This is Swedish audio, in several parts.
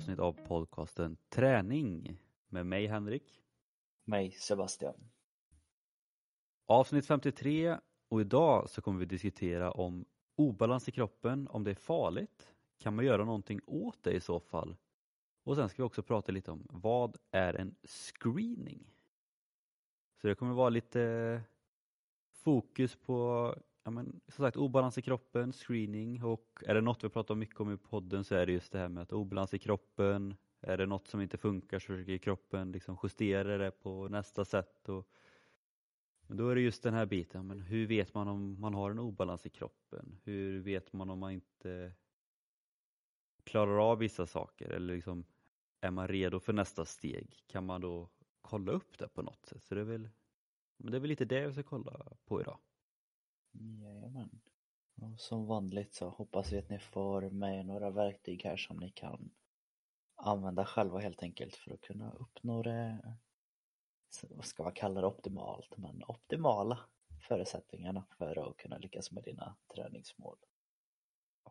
avsnitt av podcasten Träning med mig Henrik. Mig Sebastian. Avsnitt 53 och idag så kommer vi diskutera om obalans i kroppen, om det är farligt, kan man göra någonting åt det i så fall? Och sen ska vi också prata lite om vad är en screening? Så det kommer vara lite fokus på ja, men, som sagt, obalans i kroppen, screening och är det något vi pratar mycket om i podden så är det just det här med att obalans i kroppen, är det något som inte funkar så försöker kroppen liksom justera det på nästa sätt. Och, men då är det just den här biten, men hur vet man om man har en obalans i kroppen? Hur vet man om man inte klarar av vissa saker eller liksom är man redo för nästa steg? Kan man då kolla upp det på något sätt? Så det är väl, men det är väl lite det vi ska kolla på idag. Jajamän. Och som vanligt så hoppas vi att ni får med några verktyg här som ni kan använda själva helt enkelt för att kunna uppnå det, vad ska man kalla det optimalt, men optimala förutsättningarna för att kunna lyckas med dina träningsmål.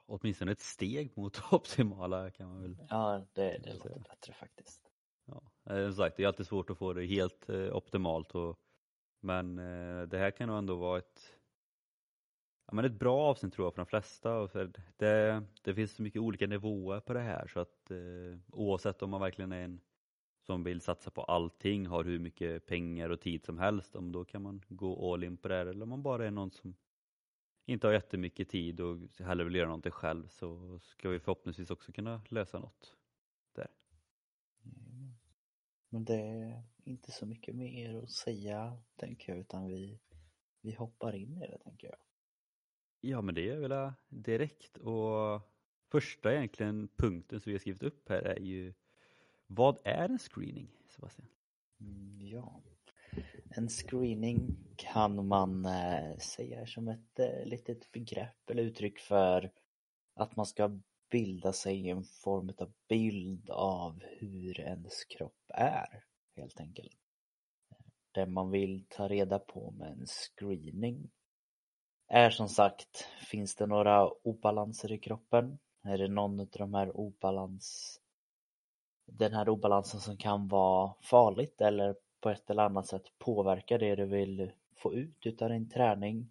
Åtminstone ett steg mot optimala kan man väl Ja, det, det låter bättre faktiskt. Ja, eh, som sagt, det är alltid svårt att få det helt eh, optimalt och, men eh, det här kan nog ändå vara ett ja, men ett bra avsnitt tror jag för de flesta. För det, det finns så mycket olika nivåer på det här så att eh, oavsett om man verkligen är en som vill satsa på allting, har hur mycket pengar och tid som helst, om då kan man gå all in på det här. Eller om man bara är någon som inte har jättemycket tid och hellre vill göra någonting själv så ska vi förhoppningsvis också kunna lösa något där. Mm. Men det är inte så mycket mer att säga tänker jag utan vi, vi hoppar in i det tänker jag. Ja men det är väl direkt och första egentligen punkten som vi har skrivit upp här är ju vad är en screening Sebastian? Mm, ja, en screening kan man eh, säga som ett eh, litet begrepp eller uttryck för att man ska bilda sig en form av bild av hur ens kropp är helt enkelt. Det man vill ta reda på med en screening är som sagt, finns det några obalanser i kroppen? Är det någon av de här obalans den här obalansen som kan vara farligt eller på ett eller annat sätt påverka det du vill få ut utav din träning?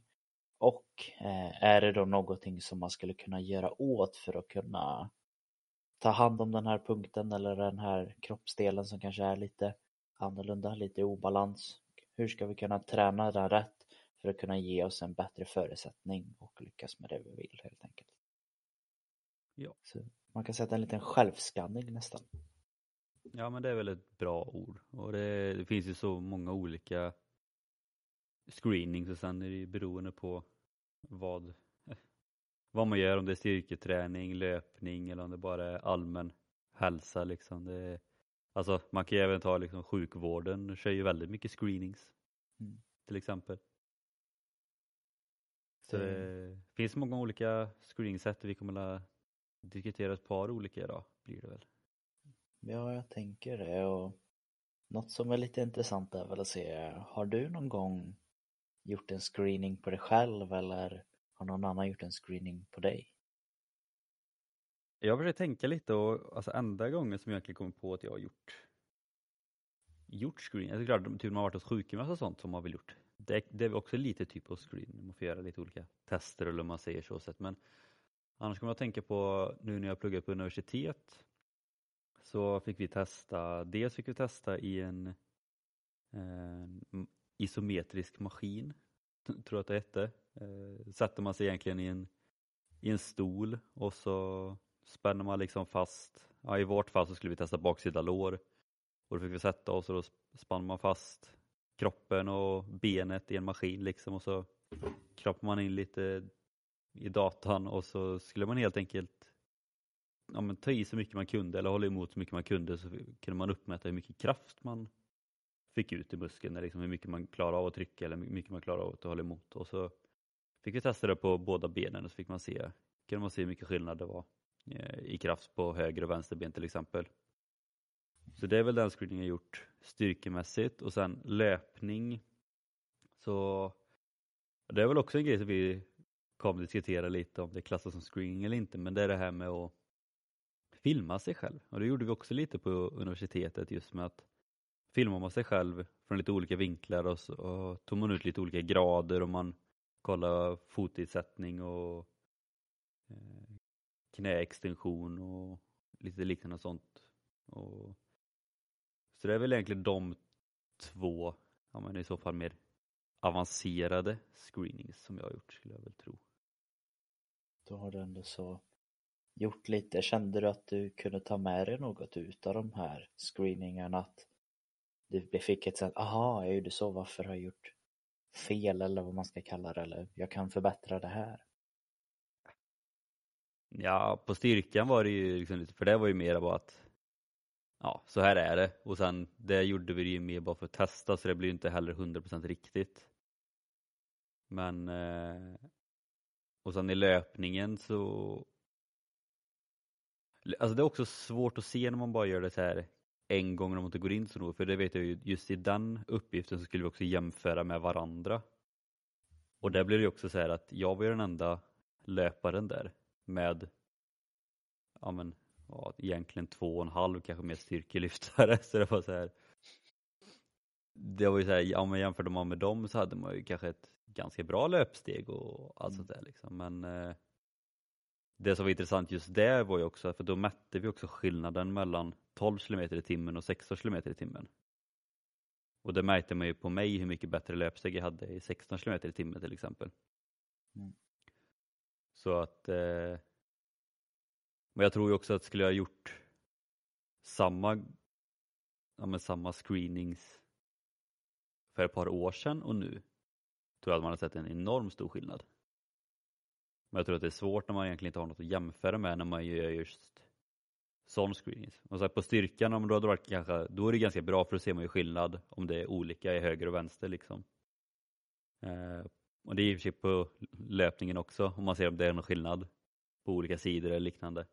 Och eh, är det då någonting som man skulle kunna göra åt för att kunna ta hand om den här punkten eller den här kroppsdelen som kanske är lite annorlunda, lite obalans? Hur ska vi kunna träna den rätt för att kunna ge oss en bättre förutsättning och lyckas med det vi vill helt enkelt. Ja. Så man kan sätta en liten självskanning nästan. Ja men det är väl ett bra ord och det, det finns ju så många olika screenings och sen är det ju beroende på vad, vad man gör, om det är styrketräning, löpning eller om det bara är allmän hälsa liksom. Det, alltså man kan ju även ta liksom sjukvården, kör ju väldigt mycket screenings mm. till exempel. Så det finns många olika screeningsätt och vi kommer att diskutera ett par olika idag blir det väl. Ja, jag tänker det och något som är lite intressant är väl att se, har du någon gång gjort en screening på dig själv eller har någon annan gjort en screening på dig? Jag försöker tänka lite och alltså enda gången som jag egentligen kommer på att jag har gjort gjort screening, är klart typ man har varit hos sjukgymnast och sånt som man väl gjort det, det är också lite typ av screening, man får göra lite olika tester eller man säger så sett. Men annars kommer jag tänka på nu när jag pluggar på universitet så fick vi testa, dels fick vi testa i en, en isometrisk maskin, tror jag att det hette. Eh, sätter man sig egentligen i en, i en stol och så spänner man liksom fast, ja, i vårt fall så skulle vi testa baksida lår och då fick vi sätta oss och då spann man fast kroppen och benet i en maskin liksom och så kroppar man in lite i datan och så skulle man helt enkelt ja, men ta i så mycket man kunde eller hålla emot så mycket man kunde så kunde man uppmäta hur mycket kraft man fick ut i muskeln, liksom hur mycket man klarar av att trycka eller hur mycket man klarar av att hålla emot. Och så fick vi testa det på båda benen och så fick man se, kunde man se hur mycket skillnad det var eh, i kraft på höger och vänster ben till exempel. Så det är väl den screeningen jag gjort styrkemässigt och sen löpning. Så det är väl också en grej som vi kommer diskutera lite om det klassas som screening eller inte men det är det här med att filma sig själv. Och det gjorde vi också lite på universitetet just med att filmar man sig själv från lite olika vinklar och, så, och tog man ut lite olika grader och man kollade fotidsättning och eh, knäextension och lite liknande sånt. Och, så det är väl egentligen de två, ja men i så fall mer avancerade screenings som jag har gjort skulle jag väl tro. Då har du ändå så gjort lite. Kände du att du kunde ta med dig något utav de här screeningarna? Att du fick ett sånt, aha, jag gjorde så, varför har jag gjort fel eller vad man ska kalla det, eller jag kan förbättra det här. Ja, på styrkan var det ju liksom för det var ju mer bara att ja, så här är det och sen det gjorde vi ju mer bara för att testa så det blir inte heller 100% riktigt. Men eh, och sen i löpningen så Alltså det är också svårt att se när man bara gör det så här en gång när man inte går in så nog, för det vet jag ju, just i den uppgiften så skulle vi också jämföra med varandra. Och där blir det ju också så här att jag var ju den enda löparen där med, ja men, ja, egentligen två och en halv kanske mer styrkelyftare, så det var så här. Det var ju så här, ja men jämförde man med dem så hade man ju kanske ett ganska bra löpsteg och allt sånt där liksom, men eh, det som var intressant just där var ju också, för då mätte vi också skillnaden mellan 12 km i timmen och 16 km i timmen. Och det märkte man ju på mig hur mycket bättre löpsteg jag hade i 16 km i timmen till exempel. Mm. Så att eh, men jag tror ju också att skulle jag gjort samma, ja, men samma screenings för ett par år sedan och nu tror jag att man har sett en enorm stor skillnad. Men jag tror att det är svårt när man egentligen inte har något att jämföra med när man gör just sån screenings. Och så på styrkan, om du hade varit kanske, då är det ganska bra för då ser man ju skillnad om det är olika i höger och vänster liksom. Eh, och det är i och för sig på löpningen också, om man ser om det är någon skillnad på olika sidor eller liknande.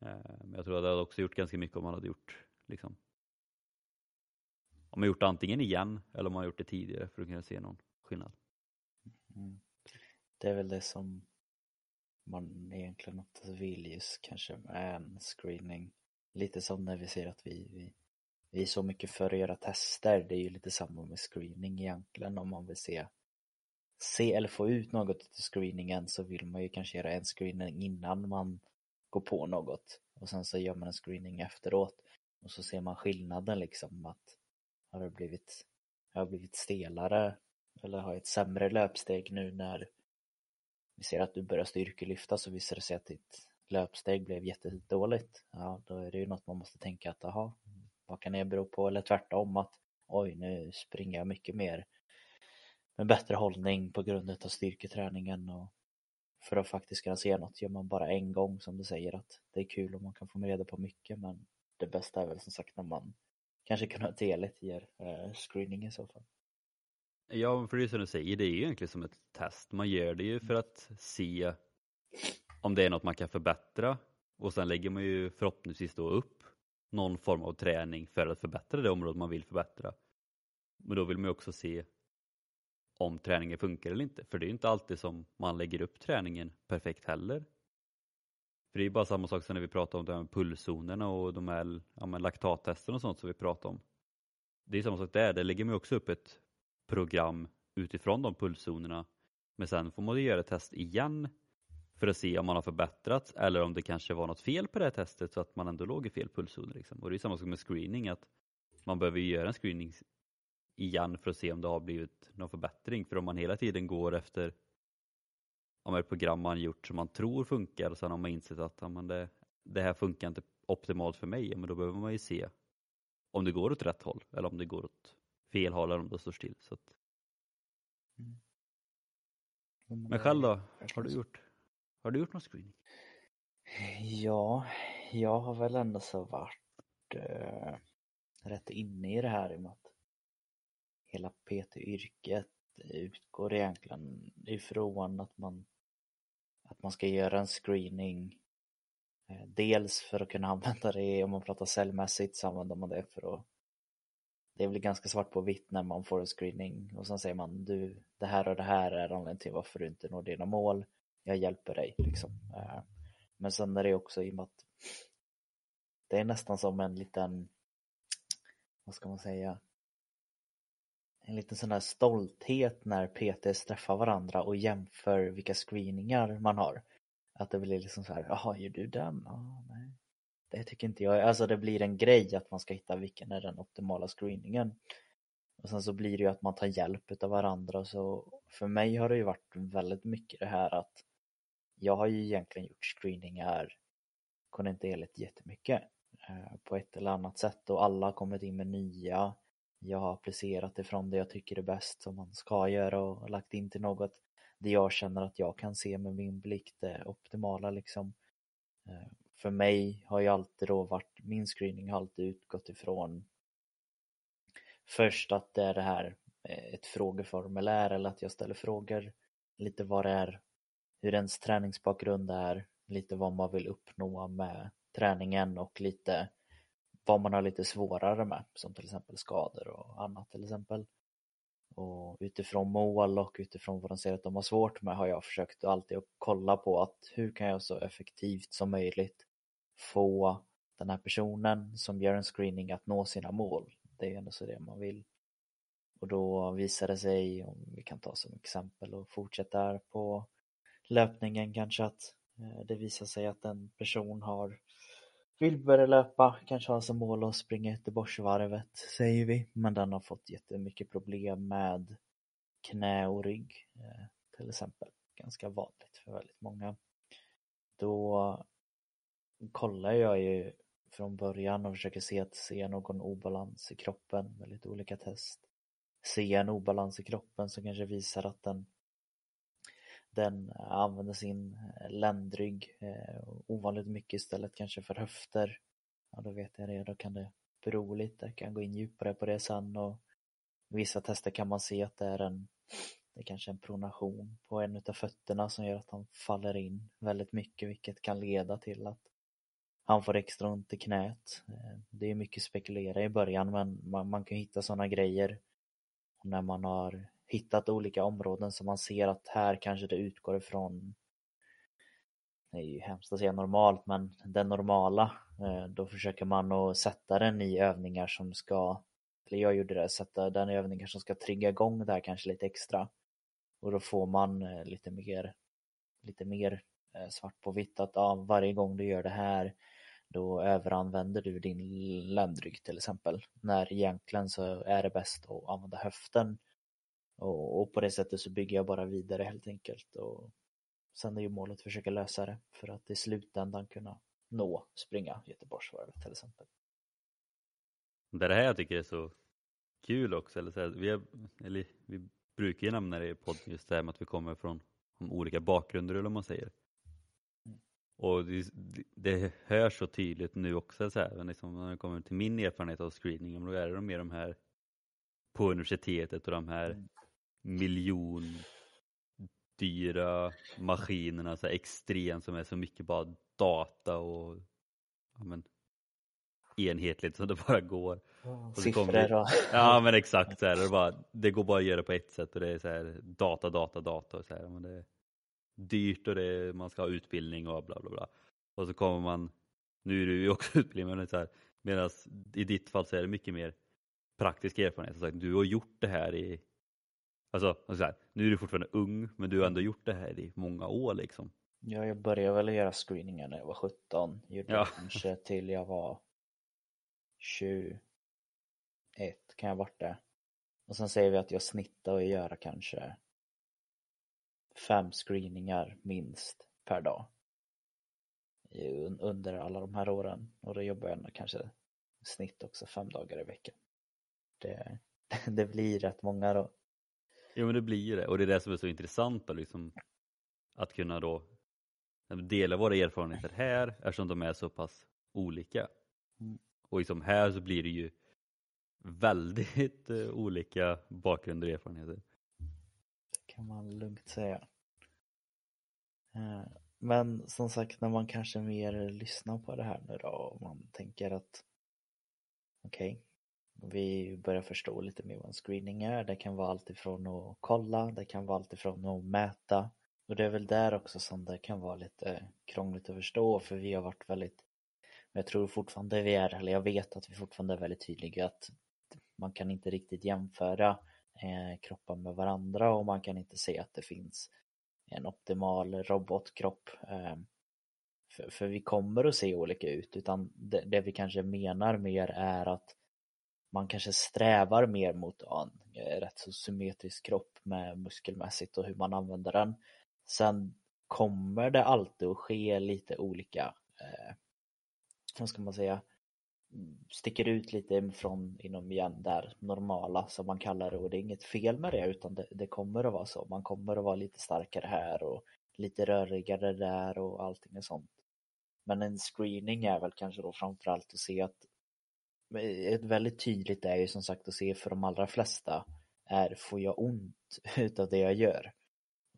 Eh, men jag tror att det hade också gjort ganska mycket om man hade gjort liksom om man gjort det antingen igen eller om man gjort det tidigare för att kunna se någon skillnad. Mm. Det är väl det som man egentligen inte vill just kanske med en screening. Lite som när vi ser att vi, vi, vi är så mycket för att göra tester. Det är ju lite samma med screening egentligen om man vill se se eller få ut något till screeningen så vill man ju kanske göra en screening innan man går på något och sen så gör man en screening efteråt och så ser man skillnaden liksom att har det blivit, har jag blivit stelare eller har jag ett sämre löpsteg nu när vi ser att du börjar styrkelyfta så visar det sig att ditt löpsteg blev jättedåligt. Ja, då är det ju något man måste tänka att aha, vad kan det bero på? Eller tvärtom att oj, nu springer jag mycket mer med bättre hållning på grund av styrketräningen och för att faktiskt kunna se något gör man bara en gång som du säger att det är kul om man kan få reda på mycket men det bästa är väl som sagt när man kanske kan ha kontinuerligt ger eh, screening i så fall. Ja, för det är som du säger, det är ju egentligen som ett test. Man gör det ju för att se om det är något man kan förbättra och sen lägger man ju förhoppningsvis då upp någon form av träning för att förbättra det område man vill förbättra. Men då vill man ju också se om träningen funkar eller inte, för det är ju inte alltid som man lägger upp träningen perfekt heller. För det är ju bara samma sak som när vi pratar om de här pulszonerna och de här ja, laktattesterna och sånt som vi pratar om. Det är samma sak där, där lägger man också upp ett program utifrån de pulszonerna. Men sen får man göra ett test igen för att se om man har förbättrats eller om det kanske var något fel på det här testet så att man ändå låg i fel pulszoner. Liksom. Och det är samma sak med screening, att man behöver göra en screening igen för att se om det har blivit någon förbättring. För om man hela tiden går efter om ett program man gjort som man tror funkar och sen har man insett att ja, det, det här funkar inte optimalt för mig, men då behöver man ju se om det går åt rätt håll eller om det går åt fel håll eller om det står still. Så att... mm. Men själv då? Har du gjort, har du gjort någon screening? Ja, jag har väl ändå så varit äh, rätt inne i det här i och med att hela PT-yrket utgår egentligen ifrån att man att man ska göra en screening eh, Dels för att kunna använda det om man pratar cellmässigt så använder man det för att det är väl ganska svart på vitt när man får en screening och sen säger man du, det här och det här är anledningen till varför du inte når dina mål. Jag hjälper dig liksom. Eh, men sen är det också i och med att det är nästan som en liten, vad ska man säga, en liten sån här stolthet när PTs träffar varandra och jämför vilka screeningar man har. Att det blir liksom så här, jaha, gör du den? Oh, nej. Det tycker inte jag. Alltså det blir en grej att man ska hitta vilken är den optimala screeningen. Och sen så blir det ju att man tar hjälp utav varandra. Så för mig har det ju varit väldigt mycket det här att jag har ju egentligen gjort screeningar kontinuerligt jättemycket eh, på ett eller annat sätt och alla har kommit in med nya. Jag har applicerat ifrån det jag tycker är bäst som man ska göra och lagt in till något det jag känner att jag kan se med min blick det optimala liksom. Eh, för mig har ju alltid då varit, min screening har alltid utgått ifrån först att det är det här eh, ett frågeformulär eller att jag ställer frågor lite vad det är, hur ens träningsbakgrund är, lite vad man vill uppnå med träningen och lite vad man har lite svårare med som till exempel skador och annat till exempel. Och utifrån mål och utifrån vad de ser att de har svårt med har jag försökt alltid att kolla på att hur kan jag så effektivt som möjligt få den här personen som gör en screening att nå sina mål. Det är ändå så det man vill. Och då visar det sig, om vi kan ta som exempel och fortsätta här på löpningen kanske att eh, det visar sig att en person har vill börja löpa, kanske har som mål att springa Göteborgsvarvet, säger vi. Men den har fått jättemycket problem med knä och rygg, eh, till exempel. Ganska vanligt för väldigt många. Då kollar jag ju från början och försöker se att se någon obalans i kroppen med lite olika test. Se en obalans i kroppen som kanske visar att den den eh, använder sin eh, ländrygg eh, ovanligt mycket istället kanske för höfter. Ja, då vet jag det, då kan det bero lite, jag kan gå in djupare på det sen och vissa tester kan man se att det är en det är kanske en pronation på en utav fötterna som gör att han faller in väldigt mycket vilket kan leda till att han får extra ont i knät. Det är mycket spekulera i början men man, man kan hitta sådana grejer när man har hittat olika områden som man ser att här kanske det utgår ifrån. Det är ju hemskt att säga normalt men den normala eh, då försöker man att sätta den i övningar som ska eller jag gjorde det, sätta den i övningar som ska trigga igång det här kanske lite extra. Och då får man eh, lite mer lite mer eh, svart på vitt att ja, varje gång du gör det här då överanvänder du din ländrygg till exempel. När egentligen så är det bäst att använda höften och, och, på det sättet så bygger jag bara vidare helt enkelt. Och sen är ju målet att försöka lösa det för att i slutändan kunna nå springa Göteborgsvarvet till exempel. Det är det här jag tycker är så kul också. Eller så här, vi, har, eller vi brukar ju nämna det i podden just det här med att vi kommer från olika bakgrunder eller vad man säger. Mm. Och det, det hörs så tydligt nu också så här, liksom, när det kommer till min erfarenhet av screening, då är det mer de här på universitetet och de här mm miljondyra maskinerna, så extremt som är så mycket bara data och ja, men, enhetligt som det bara går. Oh, och siffror och... Ja men exakt, så här, det, bara, det går bara att göra på ett sätt och det är så här, data, data, data. Och så här, men det är dyrt och det är, man ska ha utbildning och bla bla bla. Och så kommer man, nu är du ju också utbildning, men så här, medan i ditt fall så är det mycket mer praktisk erfarenhet. Så du har gjort det här i Alltså, alltså här, nu är du fortfarande ung, men du har ändå gjort det här i många år liksom. Ja, jag började väl göra screeningar när jag var 17. Gjorde ja. kanske till jag var 21 kan jag ha varit det. Och sen säger vi att jag snittar och göra kanske fem screeningar minst per dag. Under alla de här åren. Och då jobbar jag kanske snitt också fem dagar i veckan. Det, det blir rätt många då. Jo men det blir ju det och det är det som är så intressant då, liksom, att kunna då dela våra erfarenheter här eftersom de är så pass olika. Och liksom här så blir det ju väldigt uh, olika bakgrunder och erfarenheter. Det kan man lugnt säga. Uh, men som sagt när man kanske mer lyssnar på det här nu då och man tänker att okej, okay, vi börjar förstå lite mer vad en screening är. Det kan vara alltifrån att kolla, det kan vara alltifrån att mäta. Och det är väl där också som det kan vara lite eh, krångligt att förstå för vi har varit väldigt Men jag tror fortfarande vi är, eller jag vet att vi fortfarande är väldigt tydliga att man kan inte riktigt jämföra eh, kroppar med varandra och man kan inte se att det finns en optimal robotkropp. Eh, för, för, vi kommer att se olika ut utan det, det, vi kanske menar mer är att man kanske strävar mer mot en eh, rätt så symmetrisk kropp med muskelmässigt och hur man använder den. Sen kommer det alltid att ske lite olika, eh, vad ska man säga, sticker ut lite från inom igen där normala som man kallar det och det är inget fel med det utan det, det, kommer att vara så. Man kommer att vara lite starkare här och lite rörigare där och allting är sånt. Men en screening är väl kanske då framförallt att se att ett väldigt tydligt är ju som sagt att se för de allra flesta är får jag ont utav det jag gör?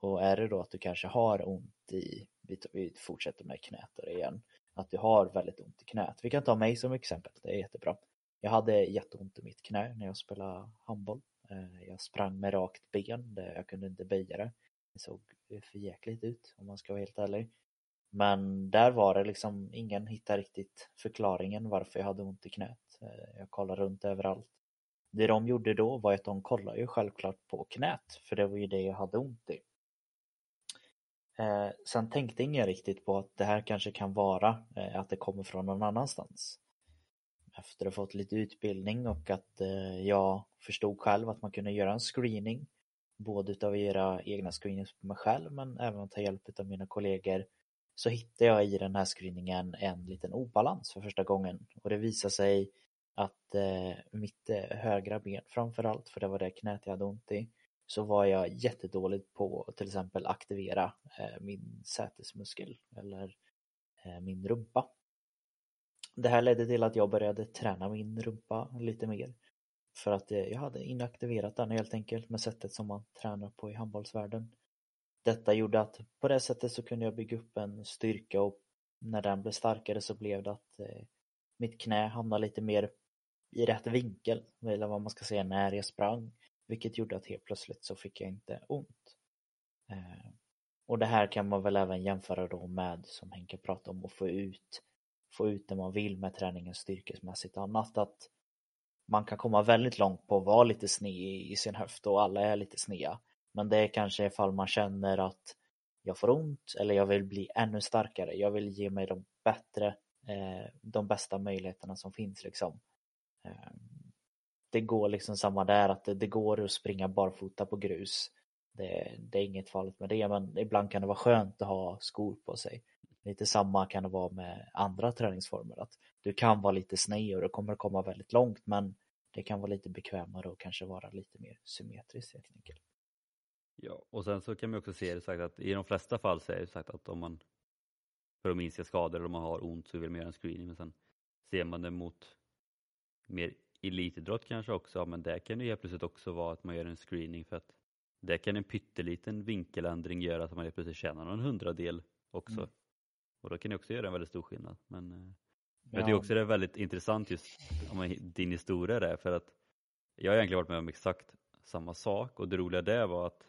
Och är det då att du kanske har ont i, vi fortsätter med knät igen, att du har väldigt ont i knät. Vi kan ta mig som exempel, det är jättebra. Jag hade jätteont i mitt knä när jag spelade handboll. Eh, jag sprang med rakt ben, jag kunde inte böja det. Det såg för jäkligt ut om man ska vara helt ärlig. Men där var det liksom, ingen hittade riktigt förklaringen varför jag hade ont i knät. Eh, jag kollar runt överallt. Det de gjorde då var att de kollade ju självklart på knät, för det var ju det jag hade ont i. Eh, sen tänkte ingen riktigt på att det här kanske kan vara eh, att det kommer från någon annanstans. Efter att ha fått lite utbildning och att eh, jag förstod själv att man kunde göra en screening. Både utav era egna screenings på mig själv men även att ta hjälp av mina kollegor. Så hittade jag i den här screeningen en liten obalans för första gången. Och det visade sig att eh, mitt eh, högra ben framförallt, för det var det knät jag hade ont i, så var jag jättedålig på att till exempel aktivera eh, min sätesmuskel eller eh, min rumpa. Det här ledde till att jag började träna min rumpa lite mer. För att eh, jag hade inaktiverat den helt enkelt med sättet som man tränar på i handbollsvärlden. Detta gjorde att på det sättet så kunde jag bygga upp en styrka och när den blev starkare så blev det att eh, mitt knä hamnade lite mer i rätt vinkel, eller vad man ska säga, när jag sprang. Vilket gjorde att helt plötsligt så fick jag inte ont. Eh, och det här kan man väl även jämföra då med, som Henke pratade om, att få ut, få ut det man vill med träningen styrkesmässigt annat. Att man kan komma väldigt långt på att vara lite sned i sin höft och alla är lite sneda. Men det är kanske ifall man känner att jag får ont eller jag vill bli ännu starkare. Jag vill ge mig de bättre, eh, de bästa möjligheterna som finns liksom. Ehm, det går liksom samma där att det, det går att springa barfota på grus. Det, det, är inget farligt med det men ibland kan det vara skönt att ha skor på sig. Lite samma kan det vara med andra träningsformer att du kan vara lite sned och du kommer komma väldigt långt men det kan vara lite bekvämare och kanske vara lite mer symmetriskt helt enkelt. Ja, och sen så kan man också se det sagt att i de flesta fall så är det sagt att om man för att minska skador eller om man har ont så vill man göra en screening men sen ser man det mot mer elitidrott kanske också, men det kan ju helt plötsligt också vara att man gör en screening för att det kan en pytteliten vinkeländring göra att man helt plötsligt tjänar någon hundradel också. Mm. Och då kan det också göra en väldigt stor skillnad. Men ja. Eh, jag tycker också det är väldigt intressant just om din historia där för att jag har egentligen varit med om exakt samma sak och det roliga där var att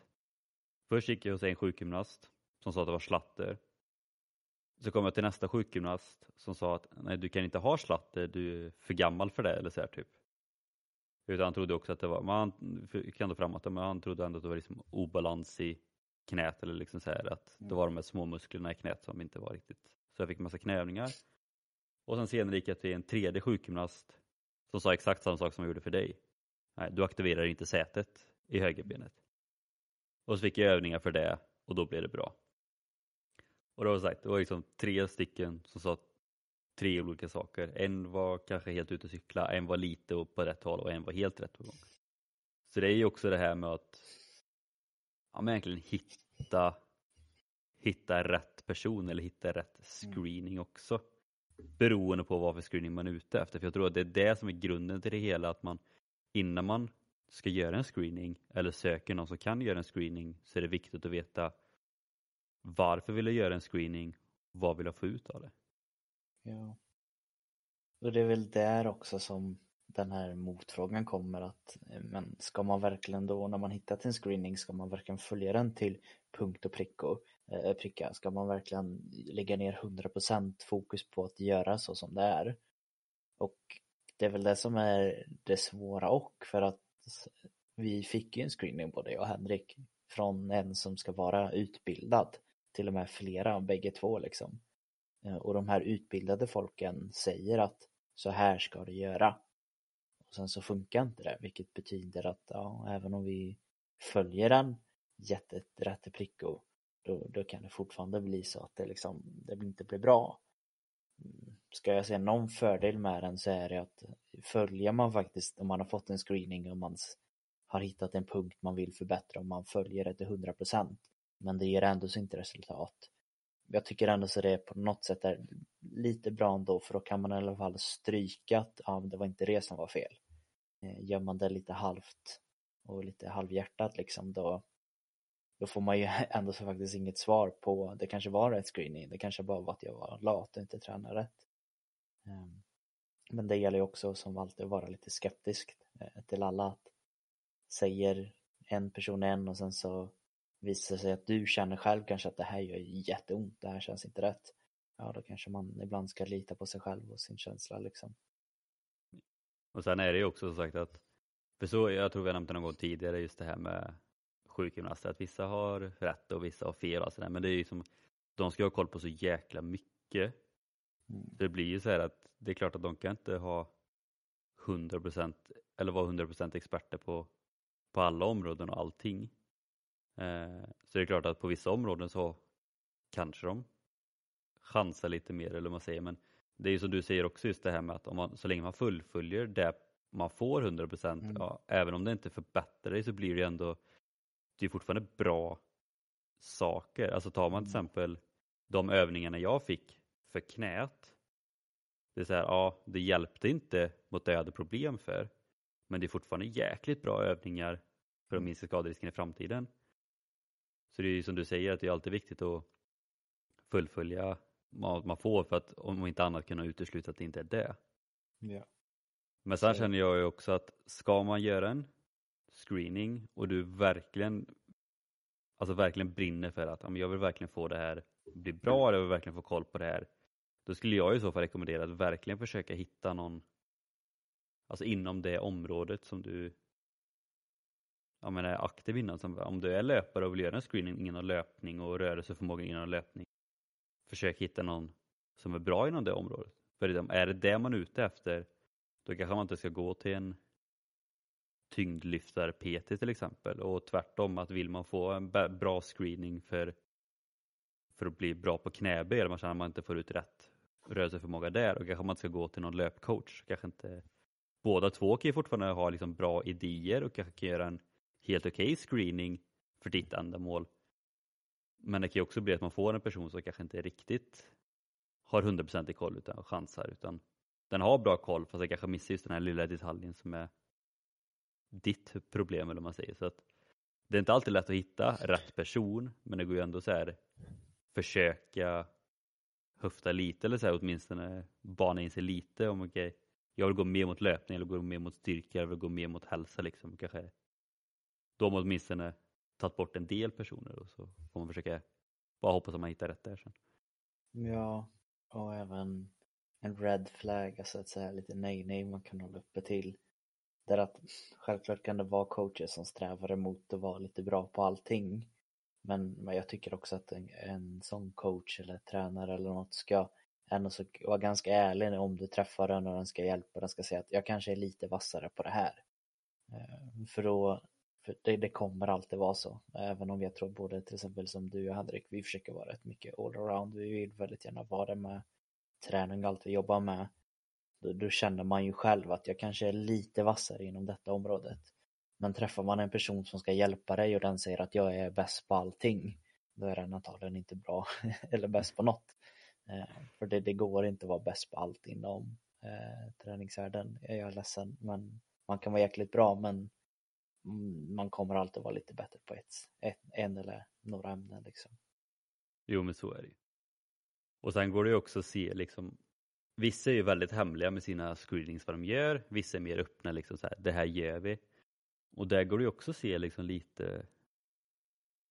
först gick jag hos en sjukgymnast som sa att det var slatter så kom jag till nästa sjukgymnast som sa att nej du kan inte ha slatter, du är för gammal för det eller så här, typ. Utan han trodde också att det var, man kan ändå framåt, att men han trodde ändå att det var liksom obalans i knät eller liksom så här, att det var de här små musklerna i knät som inte var riktigt. Så jag fick massa knäövningar. Och sen senare gick jag till en tredje sjukgymnast som sa exakt samma sak som jag gjorde för dig. Nej, du aktiverar inte sätet i högerbenet. Och så fick jag övningar för det och då blev det bra. Och det var sagt, det var liksom tre stycken som sa tre olika saker. En var kanske helt ute och cykla, en var lite upp på rätt håll och en var helt rätt på gång. Så det är ju också det här med att ja, men egentligen hitta, hitta rätt person eller hitta rätt screening också. Beroende på vad för screening man är ute efter. För jag tror att det är det som är grunden till det hela, att man innan man ska göra en screening eller söker någon som kan göra en screening så är det viktigt att veta varför vill jag göra en screening? Vad vill jag få ut av det? Ja. Och det är väl där också som den här motfrågan kommer att eh, men ska man verkligen då när man hittat en screening ska man verkligen följa den till punkt och pricko eh, pricka? Ska man verkligen lägga ner 100% fokus på att göra så som det är? Och det är väl det som är det svåra och för att vi fick ju en screening både jag och Henrik från en som ska vara utbildad till och med flera, bägge två liksom. Eh, och de här utbildade folken säger att så här ska du göra. Och sen så funkar inte det, vilket betyder att ja, även om vi följer den jätterätt pricko, då, då kan det fortfarande bli så att det liksom, det inte blir bra. Mm, ska jag säga någon fördel med den så är det att följer man faktiskt, om man har fått en screening och man har hittat en punkt man vill förbättra och man följer det till 100% men det ger ändå inte resultat. Jag tycker ändå så det på något sätt är lite bra ändå för då kan man i alla fall stryka att ja, det var inte det som var fel. Eh, gör man det lite halvt och lite halvhjärtat liksom då, då får man ju ändå så faktiskt inget svar på det kanske var rätt screening, det kanske bara var att jag var lat och inte tränade rätt. Ehm, men det gäller ju också som alltid att vara lite skeptisk eh, till alla att säger en person en och sen så visar sig att du känner själv kanske att det här gör jätteont, det här känns inte rätt. Ja, då kanske man ibland ska lita på sig själv och sin känsla liksom. Och sen är det ju också som sagt att, för så, jag tror vi har nämnt det någon gång tidigare, just det här med sjukgymnaster, att vissa har rätt och vissa har fel och sådär, men det är ju som, de ska ha koll på så jäkla mycket. Mm. Det blir ju så här att det är klart att de kan inte ha 100% eller vara 100% experter på, på alla områden och allting. Eh, så det är klart att på vissa områden så kanske de chansar lite mer eller vad man säger men det är ju som du säger också just det här med att om man, så länge man fullföljer det man får 100% mm. ja, även om det inte förbättrar dig så blir det ändå det är fortfarande bra saker. Alltså tar man till mm. exempel de övningarna jag fick för knät. Det är så här, ja det hjälpte inte mot det jag hade problem för men det är fortfarande jäkligt bra övningar för att mm. minska skaderisken i framtiden. Så det är ju som du säger att det är alltid viktigt att fullfölja vad man får för att om inte annat kunna utesluta att det inte är det. Ja. Men sen känner jag ju också att ska man göra en screening och du verkligen alltså verkligen brinner för att jag vill verkligen få det här bli bra, jag vill verkligen få koll på det här. Då skulle jag i så fall rekommendera att verkligen försöka hitta någon alltså inom det området som du ja, men är aktiv inom. Som, om du är löpare och vill göra en screening inom löpning och rörelseförmåga inom löpning, försök hitta någon som är bra inom det området. För liksom, är det det man är ute efter, då kanske man inte ska gå till en tyngdlyftar-PT till exempel och tvärtom att vill man få en bra screening för, för att bli bra på knäböj eller man känner att man inte får ut rätt rörelseförmåga där och kanske man inte ska gå till någon löpcoach. Kanske inte, båda två kan ju fortfarande ha liksom bra idéer och kanske kan göra en helt okej okay screening för ditt ändamål. Men det kan ju också bli att man får en person som kanske inte riktigt har 100% koll utan chansar utan den har bra koll fast den kanske missar just den här lilla detaljen som är ditt problem eller vad man säger. Så att det är inte alltid lätt att hitta rätt person men det går ju ändå så här försöka höfta lite eller så här, åtminstone bana in sig lite om okej, okay, jag vill gå mer mot löpning eller gå mer mot styrka, jag vill gå mer mot hälsa liksom. Kanske då har man åtminstone tagit bort en del personer och så får man försöka bara hoppas att man hittar rätt där sen. Ja, och även en red flag, alltså att säga lite nej-nej man kan hålla uppe till. Där att självklart kan det vara coacher som strävar emot att vara lite bra på allting. Men, men jag tycker också att en, en sån coach eller tränare eller något ska ändå så vara ganska ärlig om du träffar den och den ska hjälpa den ska säga att jag kanske är lite vassare på det här. Eh, för då för det, det, kommer alltid vara så. Även om jag tror både till exempel som du och Henrik, vi försöker vara rätt mycket allround. Vi vill väldigt gärna vara med träning och allt vi jobbar med. Då, då, känner man ju själv att jag kanske är lite vassare inom detta området. Men träffar man en person som ska hjälpa dig och den säger att jag är bäst på allting, då är den antagligen inte bra eller bäst på något. Eh, för det, det, går inte att vara bäst på allt inom eh, träningsvärlden. Jag är ledsen, men man kan vara jäkligt bra, men Mm, man kommer alltid vara lite bättre på ett, ett, en eller några ämnen liksom. Jo men så är det ju. Och sen går det ju också att se liksom Vissa är ju väldigt hemliga med sina screenings vad de gör, vissa är mer öppna liksom så här, det här gör vi. Och där går det ju också att se liksom lite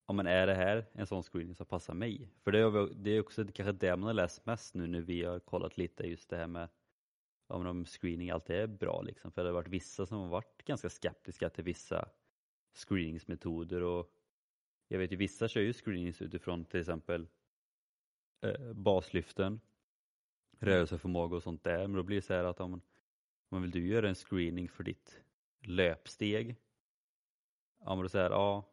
ja men är det här en sån screening som passar mig? För det är, det är också kanske det man har läst mest nu när vi har kollat lite just det här med om, de screening alltid är bra liksom. För det har varit vissa som har varit ganska skeptiska till vissa screeningsmetoder och jag vet ju vissa kör ju screenings utifrån till exempel eh, baslyften, rörelseförmåga och sånt där. Men då blir det så här att om, om vill du göra en screening för ditt löpsteg, ja men då säger ja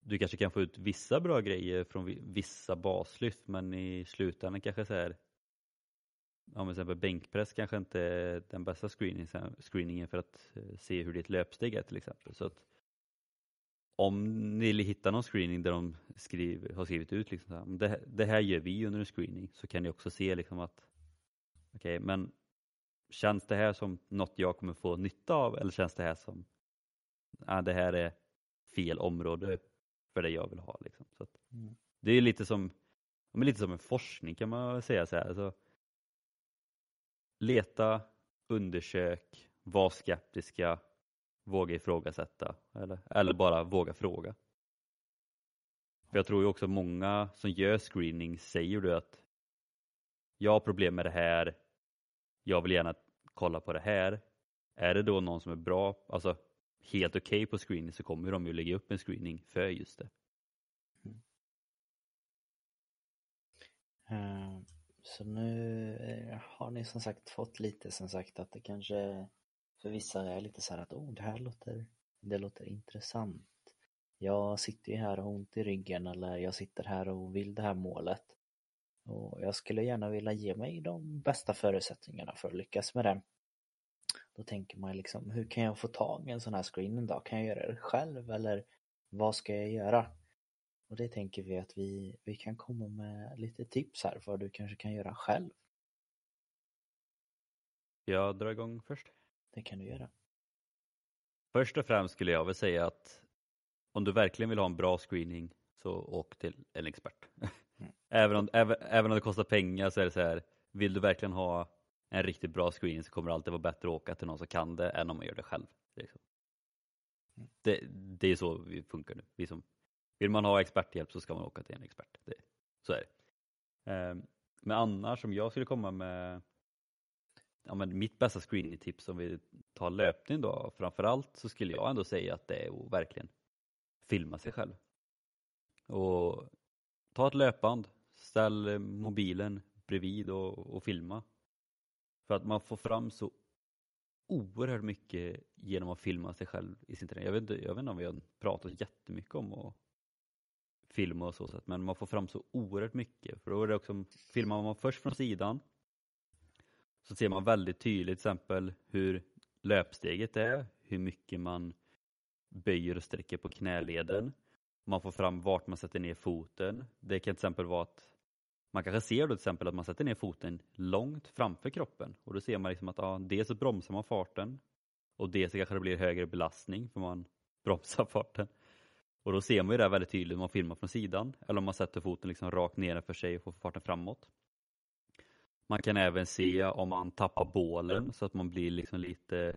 du kanske kan få ut vissa bra grejer från vissa baslyft men i slutändan kanske så här ja, till exempel bänkpress kanske inte är den bästa screeningen för att eh, se hur ditt löpsteg är till exempel. Så att om ni hittar någon screening där de skriver, har skrivit ut liksom så här, det, det, här gör vi under en screening så kan ni också se liksom att okej, okay, men känns det här som något jag kommer få nytta av eller känns det här som ah, det här är fel område för det jag vill ha. Liksom. Så mm. Det är lite som, lite som en forskning kan man säga. Så här. Alltså, leta, undersök, var skeptiska, våga ifrågasätta eller, eller bara våga fråga. För Jag tror ju också många som gör screening säger du att jag har problem med det här, jag vill gärna kolla på det här. Är det då någon som är bra, alltså helt okej okay på screening så kommer de ju lägga upp en screening för just det. Mm. Eh, så nu eh, har ni som sagt fått lite som sagt att det kanske för vissa är lite så här att oh, det här låter, det låter intressant. Jag sitter ju här och har ont i ryggen eller jag sitter här och vill det här målet. Och jag skulle gärna vilja ge mig de bästa förutsättningarna för att lyckas med det. Då tänker man liksom, hur kan jag få tag i en sån här screen en dag? Kan jag göra det själv eller vad ska jag göra? Och det tänker vi att vi, vi kan komma med lite tips här för vad du kanske kan göra själv. Jag drar igång först. Det kan du göra. Först och främst skulle jag väl säga att om du verkligen vill ha en bra screening så åk till en expert. Mm. även, om, även, även om det kostar pengar så är det så här, vill du verkligen ha en riktigt bra screening så kommer det alltid vara bättre att åka till någon som kan det än om man gör det själv. Liksom. Det, det är så vi funkar nu. Vi som vill man ha experthjälp så ska man åka till en expert. Det, så är det. Ehm, men annars om jag skulle komma med ja, men mitt bästa screeningtips om vi tar löpning då framförallt så skulle jag ändå säga att det är att verkligen filma sig själv. Och ta ett löpband, ställ mobilen bredvid och, och filma. För att man får fram så oerhört mycket genom att filma sig själv i sin träning. Jag vet, inte, jag vet inte om vi har pratat jättemycket om att filma och så sätt, men man får fram så oerhört mycket. För då är det också, filmar man först från sidan så ser man väldigt tydligt till exempel hur löpsteget är, hur mycket man böjer och sträcker på knäleden. Man får fram vart man sätter ner foten. Det kan till exempel vara att man kanske ser då till exempel att man sätter ner foten långt framför kroppen och då ser man liksom att ja, dels så bromsar man farten och dels så kanske det blir högre belastning för man bromsar farten. Och då ser man ju det väldigt tydligt om man filmar från sidan eller om man sätter foten liksom rakt ner för sig och får farten framåt. Man kan även se om man tappar bålen så att man blir liksom lite,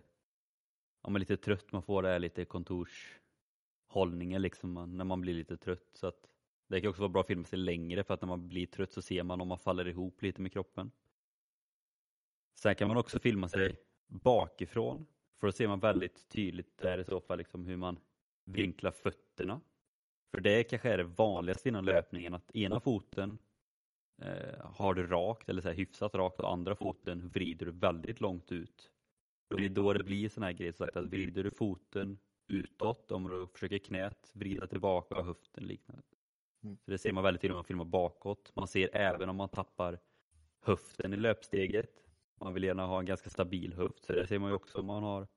om man är lite trött, man får det här lite kontorshållningen liksom när man blir lite trött. Så att det kan också vara bra att filma sig längre för att när man blir trött så ser man om man faller ihop lite med kroppen. Sen kan man också filma sig bakifrån för då ser man väldigt tydligt där i så fall liksom hur man vinklar fötterna. För det kanske är det vanligaste inom löpningen att ena foten eh, har du rakt eller så här hyfsat rakt och andra foten vrider du väldigt långt ut. Och det är då det blir sån här grej sagt att vrider du foten utåt om du försöker knät vrida tillbaka höften liknande. Mm. Så det ser man väldigt tydligt om man filmar bakåt. Man ser även om man tappar höften i löpsteget. Man vill gärna ha en ganska stabil höft så det ser man ju också om man har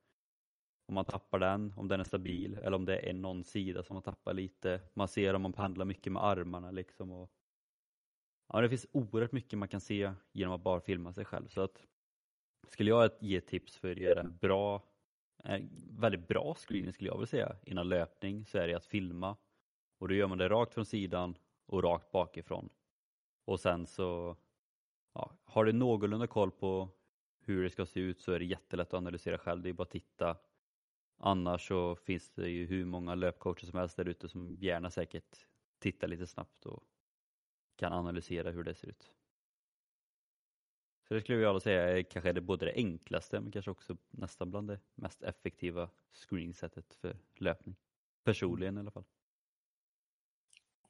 om man tappar den, om den är stabil eller om det är någon sida som man tappar lite. Man ser om man pendlar mycket med armarna liksom. Och, ja, det finns oerhört mycket man kan se genom att bara filma sig själv. Så att, skulle jag ge tips för att göra en bra, en väldigt bra screening skulle jag vilja säga innan löpning så är det att filma. Och då gör man det rakt från sidan och rakt bakifrån. Och sen så ja, har du någorlunda koll på hur det ska se ut så är det jättelätt att analysera själv. Det är bara att titta Annars så finns det ju hur många löpcoacher som helst där ute som gärna säkert tittar lite snabbt och kan analysera hur det ser ut. Så det skulle jag säga är kanske det både det enklaste men kanske också nästan bland det mest effektiva screeningsättet för löpning. Personligen i alla fall.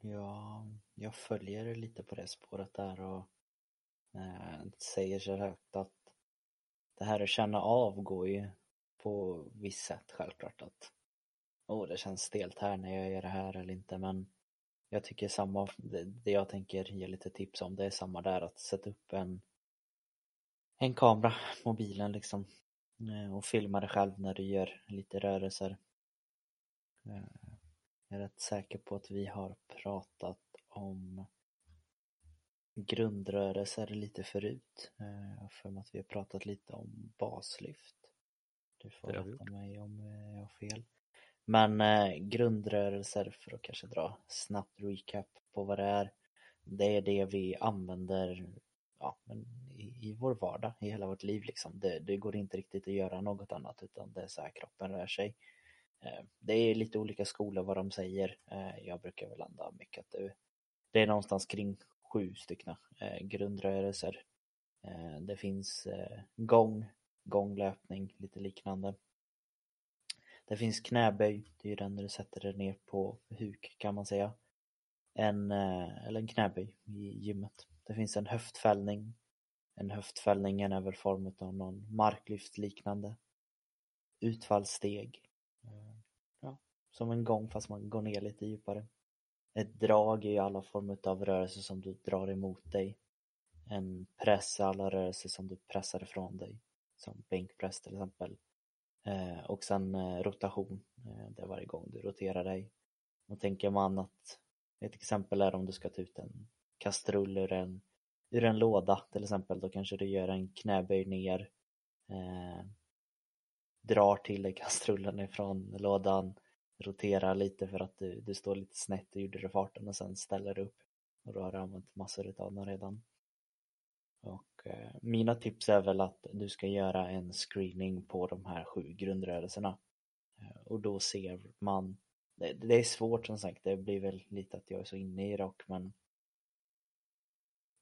Ja, jag följer lite på det spåret där och eh, säger så högt att det här att känna av går ju på visst sätt självklart att oh, det känns stelt här när jag gör det här eller inte men jag tycker samma, det, det jag tänker ge lite tips om det är samma där att sätta upp en en kamera, mobilen liksom eh, och filma dig själv när du gör lite rörelser. Eh, jag är rätt säker på att vi har pratat om grundrörelser lite förut. Eh, för att vi har pratat lite om baslyft. Du får rätta mig om jag har fel. Men grundrörelser, för att kanske dra snabbt recap på vad det är. Det är det vi använder ja, men i, i vår vardag, i hela vårt liv liksom. Det, det, går inte riktigt att göra något annat utan det är så här kroppen rör sig. Eh, det är lite olika skolor vad de säger. Eh, jag brukar väl landa mycket att det, det är någonstans kring sju stycken eh, grundrörelser. Det finns gång, gånglöpning, lite liknande. Det finns knäböj, det är ju den där du sätter dig ner på huk kan man säga. En, eh, eller en knäböj i gymmet. Det finns en höftfällning. En höftfällning är väl form av någon marklyft liknande. Utfallssteg. Eh, ja, som en gång fast man går ner lite djupare. Ett drag är ju alla former av rörelser som du drar emot dig. En press är alla rörelser som du pressar ifrån dig. Som bänkpress till exempel. Eh, och sen eh, rotation. Eh, det är varje gång du roterar dig. Och tänker man att ett exempel är om du ska ta ut en kastrull ur en, ur en låda till exempel. Då kanske du gör en knäböj ner, eh, drar till dig kastrullen ifrån lådan, roterar lite för att du, du står lite snett och gjorde det farten och sen ställer du upp. Och då har du använt massor av den redan. Och Eh, mina tips är väl att du ska göra en screening på de här sju grundrörelserna. Eh, och då ser man, det, är svårt som sagt, det blir väl lite att jag är så inne i rock men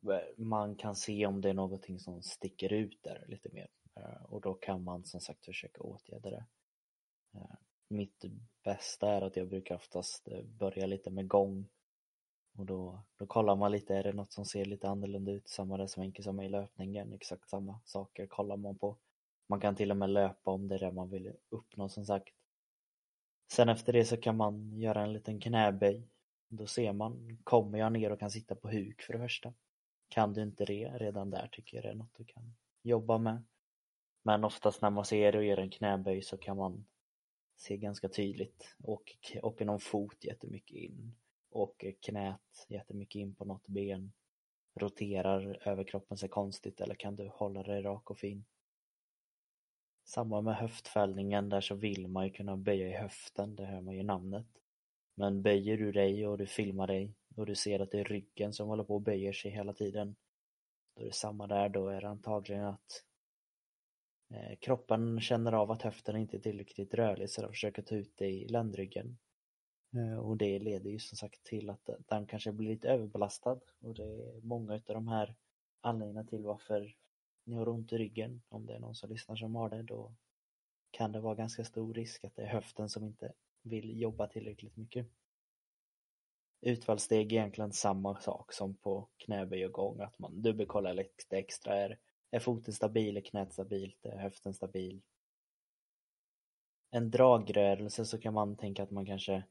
eh, man kan se om det är någonting som sticker ut där lite mer och då kan man som sagt försöka åtgärda det. Mitt bästa är att jag brukar oftast börja lite med gång och då, då kollar man lite, är det något som ser lite annorlunda ut? Samma det som enkel som i löpningen, exakt samma saker kollar man på. Man kan till och med löpa om det är det man vill uppnå som sagt. Sen efter det så kan man göra en liten knäböj. Då ser man, kommer jag ner och kan sitta på huk för det första? Kan du inte det redan där tycker jag det är något du kan jobba med. Men oftast när man ser det och gör en knäböj så kan man se ganska tydligt. Åker, åker någon fot jättemycket in. Åker knät jättemycket in på något ben. Roterar överkroppen sig konstigt eller kan du hålla dig rak och fin. Samma med höftfällningen, där så vill man ju kunna böja i höften, det hör man ju namnet. Men böjer du dig och du filmar dig och du ser att det är ryggen som håller på och böjer sig hela tiden. Då är det samma där, då är det antagligen att eh, kroppen känner av att höften inte är tillräckligt rörlig så den försöker ta ut det i ländryggen. Eh, och det leder ju som sagt till att den kanske blir lite överbelastad och det är många av de här anledningarna till varför ni har ont i ryggen. Om det är någon som lyssnar som har det då kan det vara ganska stor risk att det är höften som inte vill jobba tillräckligt mycket. Utfallssteg är egentligen samma sak som på knäböj och gång, att man dubbelkollar lite extra. Är, är foten stabil, är knät stabilt, är höften stabil? En dragrörelse så kan man tänka att man kanske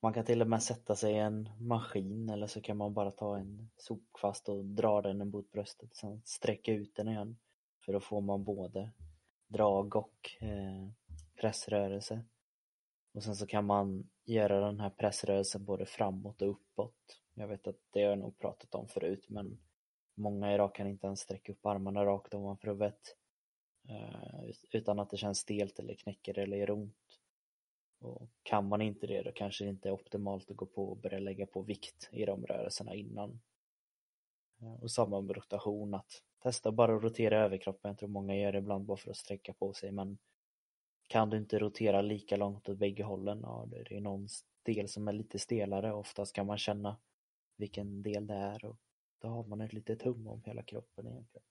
man kan till och med sätta sig i en maskin eller så kan man bara ta en sopkvast och dra den mot bröstet sen sträcka ut den igen. För då får man både drag och eh, pressrörelse. Och sen så kan man göra den här pressrörelsen både framåt och uppåt. Jag vet att det har jag nog pratat om förut men många idag kan inte ens sträcka upp armarna rakt ovanför huvudet eh, utan att det känns stelt eller knäcker eller gör ont. Och kan man inte det då kanske det inte är optimalt att gå på och börja lägga på vikt i de rörelserna innan. Eh, och samma med rotation, att testa bara att rotera överkroppen. Jag tror många gör det ibland bara för att sträcka på sig men kan du inte rotera lika långt åt bägge hållen, ja, det är någon del som är lite stelare. Oftast kan man känna vilken del det är och då har man ett litet hum om hela kroppen egentligen.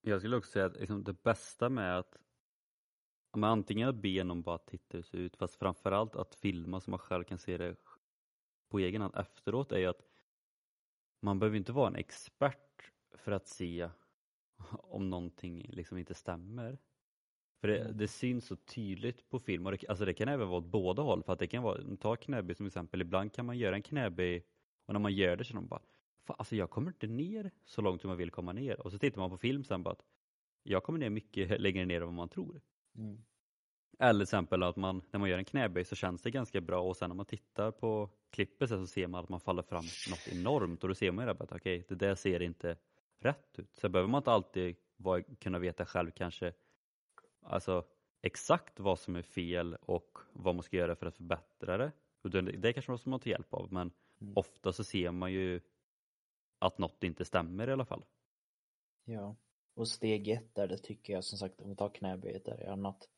Jag skulle också säga att liksom det bästa med att men antingen att be någon bara titta hur det ser ut, fast framförallt att filma så man själv kan se det på egen hand efteråt är ju att man behöver inte vara en expert för att se om någonting liksom inte stämmer. För det, Mm. det syns så tydligt på film och det, alltså det kan även vara åt båda håll. För att det kan vara, ta knäböj som exempel, ibland kan man göra en knäböj och när man gör det känner man bara Fan, alltså jag kommer inte ner så långt som jag vill komma ner. Och så tittar man på film sen bara att jag kommer ner mycket längre ner än vad man tror. Mm. Eller till exempel att man, när man gör en knäböj så känns det ganska bra och sen när man tittar på klippet så ser man att man faller fram något enormt och då ser man ju att okej, det där ser inte rätt ut. Så behöver man inte alltid vara, kunna veta själv kanske alltså exakt vad som är fel och vad man ska göra för att förbättra det. Utan Det kanske man måste ta hjälp av men Mm. ofta så ser man ju att något inte stämmer i alla fall. Ja, och steg ett där det tycker jag som sagt om vi tar knäböjet där är att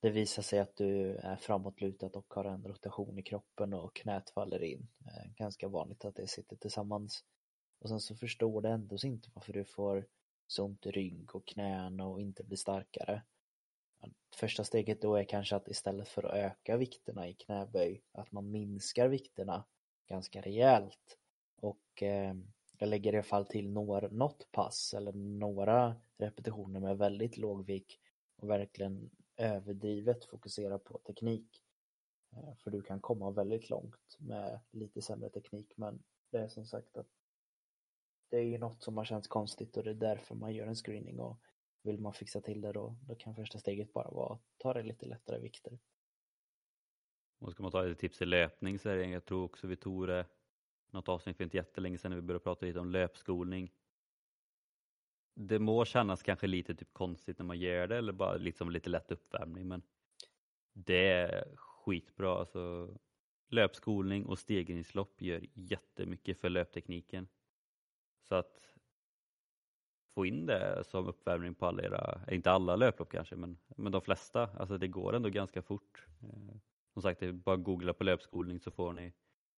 det visar sig att du är framåtlutad och har en rotation i kroppen och knät faller in. Eh, ganska vanligt att det sitter tillsammans. Och sen så förstår du ändå inte varför du får så ont i rygg och knän och inte blir starkare. Första steget då är kanske att istället för att öka vikterna i knäböj, att man minskar vikterna ganska rejält. Och eh, jag lägger i alla fall till några, något pass eller några repetitioner med väldigt låg vikt och verkligen överdrivet fokusera på teknik. Eh, för du kan komma väldigt långt med lite sämre teknik men det är som sagt att det är ju något som har känts konstigt och det är därför man gör en screening och vill man fixa till det då, då kan första steget bara vara att ta det lite lättare vikter. Och ska man ta ett tips i löpning så är det, jag tror också vi tog det något avsnitt för inte jättelänge sedan när vi började prata lite om löpskolning. Det må kännas kanske lite typ konstigt när man gör det eller bara liksom lite lätt uppvärmning men det är skitbra. Alltså, löpskolning och stegringslopp gör jättemycket för löptekniken. Så att få in det som uppvärmning på alla era, inte alla löplopp kanske, men, men de flesta. Alltså det går ändå ganska fort. Eh, som sagt, det är bara att googla på löpskolning så får ni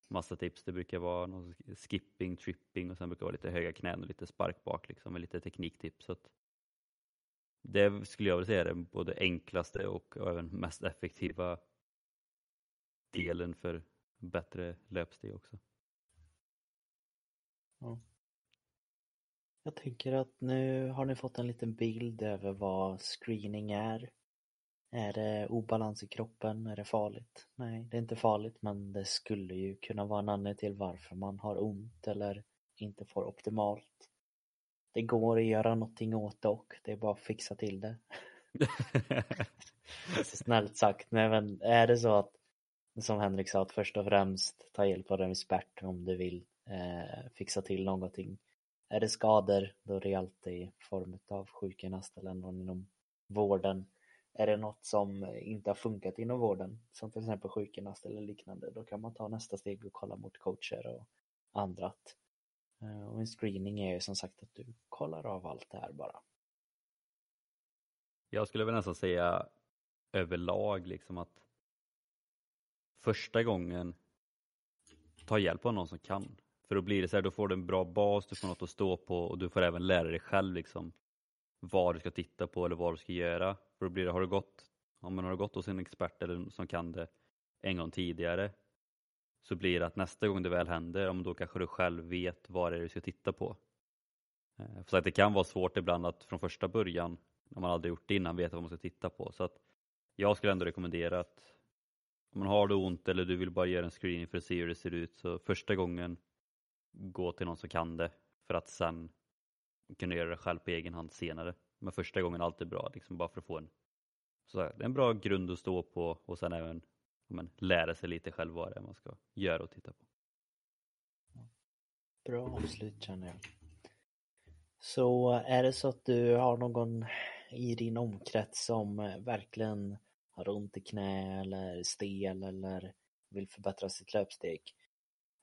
massa tips. Det brukar vara någon skipping, tripping och sen brukar det vara lite höga knän och lite spark bak liksom med lite tekniktips. Så att det skulle jag vilja säga är den både enklaste och även mest effektiva delen för bättre löpsteg också. Jag tänker att nu har ni fått en liten bild över vad screening är. Är det obalans i kroppen? Är det farligt? Nej, det är inte farligt men det skulle ju kunna vara en anledning till varför man har ont eller inte får optimalt. Det går att göra någonting åt det och det är bara att fixa till det. Snällt sagt, nej men är det så att som Henrik sa att först och främst ta hjälp av en expert om du vill eh, fixa till någonting. Är det skador då är det alltid i form av sjukgymnast eller någon inom vården. Är det något som inte har funkat inom vården som till exempel sjukgymnast eller liknande då kan man ta nästa steg och kolla mot coacher och andra. Eh, och en screening är ju som sagt att du kollar av allt det här bara. Jag skulle väl nästan säga överlag liksom att första gången ta hjälp av någon som kan. För då blir det så här, då får du en bra bas, du får något att stå på och du får även lära dig själv liksom vad du ska titta på eller vad du ska göra. För då blir det, har du gått, ja, men har du gått hos en expert eller som kan det en gång tidigare så blir det att nästa gång det väl händer, om då kanske du själv vet vad det är du ska titta på. Eh, för att det kan vara svårt ibland att från första början, när man aldrig gjort det innan, veta vad man ska titta på. Så att jag skulle ändå rekommendera att om man har det ont eller du vill bara göra en screening för att se hur det ser ut, så första gången gå till någon som kan det för att sen kunna göra det själv på egen hand senare. Men första gången är alltid bra, liksom bara för att få en, så här, det är en bra grund att stå på och sen även men, lära sig lite själv vad det är man ska göra och titta på. Bra avslut känner jag. Så är det så att du har någon i din omkrets som eh, verkligen har ont i knä eller stel eller vill förbättra sitt löpsteg.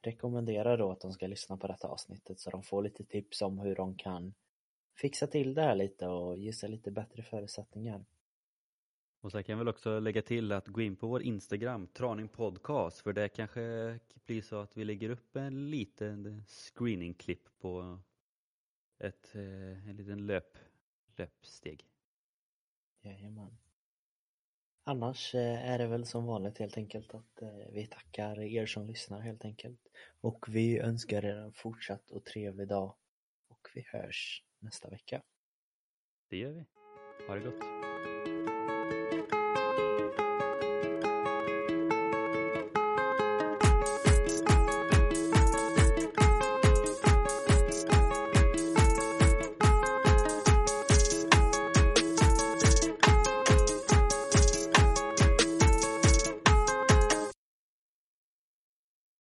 Rekommendera då att de ska lyssna på detta avsnittet så de får lite tips om hur de kan fixa till det här lite och ge sig lite bättre förutsättningar. Och sen kan jag väl också lägga till att gå in på vår Instagram, Traning Podcast, för det kanske blir så att vi lägger upp en liten screeningklipp på ett, eh, en liten löp, löpsteg. Jajamän. Annars eh, är det väl som vanligt helt enkelt att eh, vi tackar er som lyssnar helt enkelt. Och vi önskar er en fortsatt och trevlig dag. Och vi hörs nästa vecka. Det gör vi. Ha det gott.